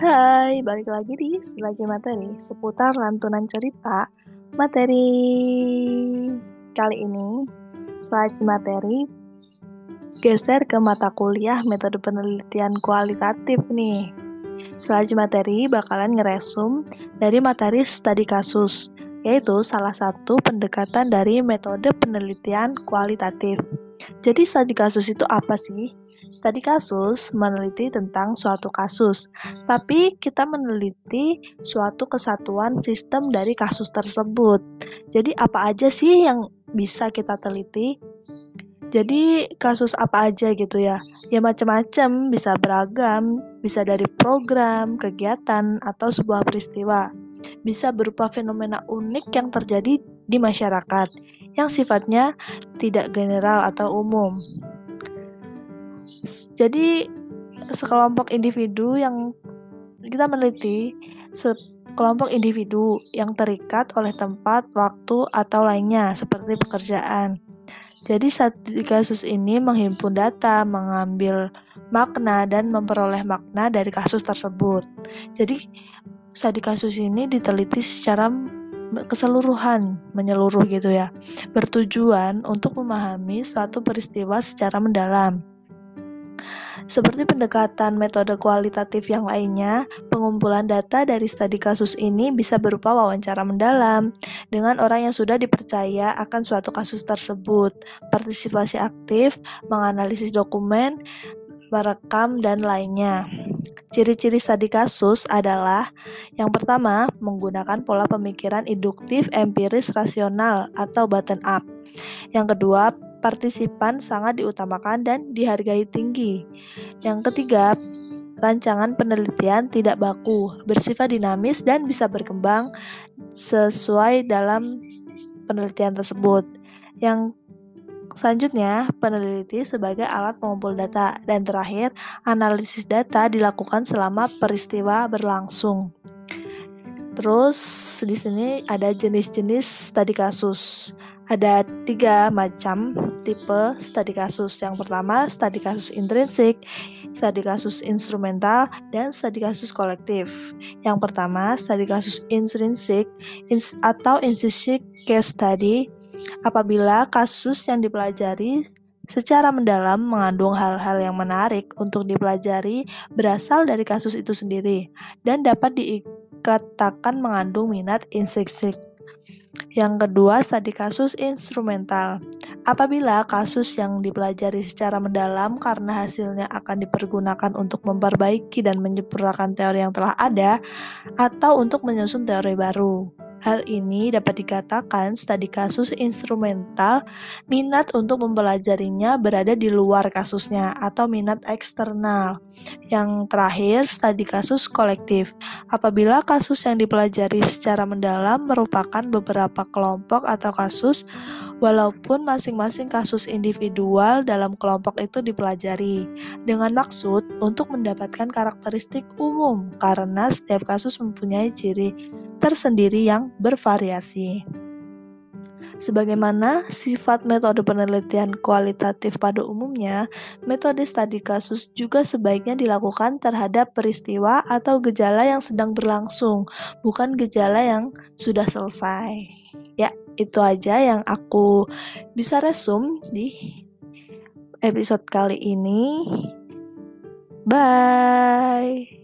Hai, balik lagi di Selagi Materi seputar lantunan cerita materi kali ini. Selagi Materi geser ke mata kuliah metode penelitian kualitatif nih. Selagi Materi bakalan ngeresum dari materi studi kasus, yaitu salah satu pendekatan dari metode penelitian kualitatif. Jadi studi kasus itu apa sih? Studi kasus meneliti tentang suatu kasus, tapi kita meneliti suatu kesatuan sistem dari kasus tersebut. Jadi apa aja sih yang bisa kita teliti? Jadi kasus apa aja gitu ya? Ya macam-macam, bisa beragam, bisa dari program, kegiatan, atau sebuah peristiwa. Bisa berupa fenomena unik yang terjadi di masyarakat yang sifatnya tidak general atau umum. Jadi sekelompok individu yang kita meneliti sekelompok individu yang terikat oleh tempat, waktu, atau lainnya seperti pekerjaan. Jadi di kasus ini menghimpun data, mengambil makna dan memperoleh makna dari kasus tersebut. Jadi studi kasus ini diteliti secara keseluruhan, menyeluruh gitu ya. Bertujuan untuk memahami suatu peristiwa secara mendalam. Seperti pendekatan metode kualitatif yang lainnya, pengumpulan data dari studi kasus ini bisa berupa wawancara mendalam dengan orang yang sudah dipercaya akan suatu kasus tersebut, partisipasi aktif, menganalisis dokumen, merekam, dan lainnya. Ciri-ciri studi kasus adalah yang pertama, menggunakan pola pemikiran induktif, empiris, rasional, atau bottom up. Yang kedua, partisipan sangat diutamakan dan dihargai tinggi. Yang ketiga, rancangan penelitian tidak baku, bersifat dinamis dan bisa berkembang sesuai dalam penelitian tersebut. Yang selanjutnya, peneliti sebagai alat pengumpul data dan terakhir, analisis data dilakukan selama peristiwa berlangsung. Terus di sini ada jenis-jenis studi kasus. Ada tiga macam tipe studi kasus. Yang pertama, studi kasus intrinsik, studi kasus instrumental, dan studi kasus kolektif. Yang pertama, studi kasus intrinsik ins atau intrinsic case study apabila kasus yang dipelajari secara mendalam mengandung hal-hal yang menarik untuk dipelajari berasal dari kasus itu sendiri dan dapat dikatakan mengandung minat intrinsik. Yang kedua, studi kasus instrumental. Apabila kasus yang dipelajari secara mendalam karena hasilnya akan dipergunakan untuk memperbaiki dan menyempurnakan teori yang telah ada atau untuk menyusun teori baru. Hal ini dapat dikatakan studi kasus instrumental minat untuk mempelajarinya berada di luar kasusnya atau minat eksternal. Yang terakhir, studi kasus kolektif. Apabila kasus yang dipelajari secara mendalam merupakan beberapa kelompok atau kasus, walaupun masing-masing kasus individual dalam kelompok itu dipelajari, dengan maksud untuk mendapatkan karakteristik umum, karena setiap kasus mempunyai ciri tersendiri yang bervariasi. Sebagaimana sifat metode penelitian kualitatif pada umumnya, metode studi kasus juga sebaiknya dilakukan terhadap peristiwa atau gejala yang sedang berlangsung, bukan gejala yang sudah selesai. Ya, itu aja yang aku bisa resum di episode kali ini. Bye.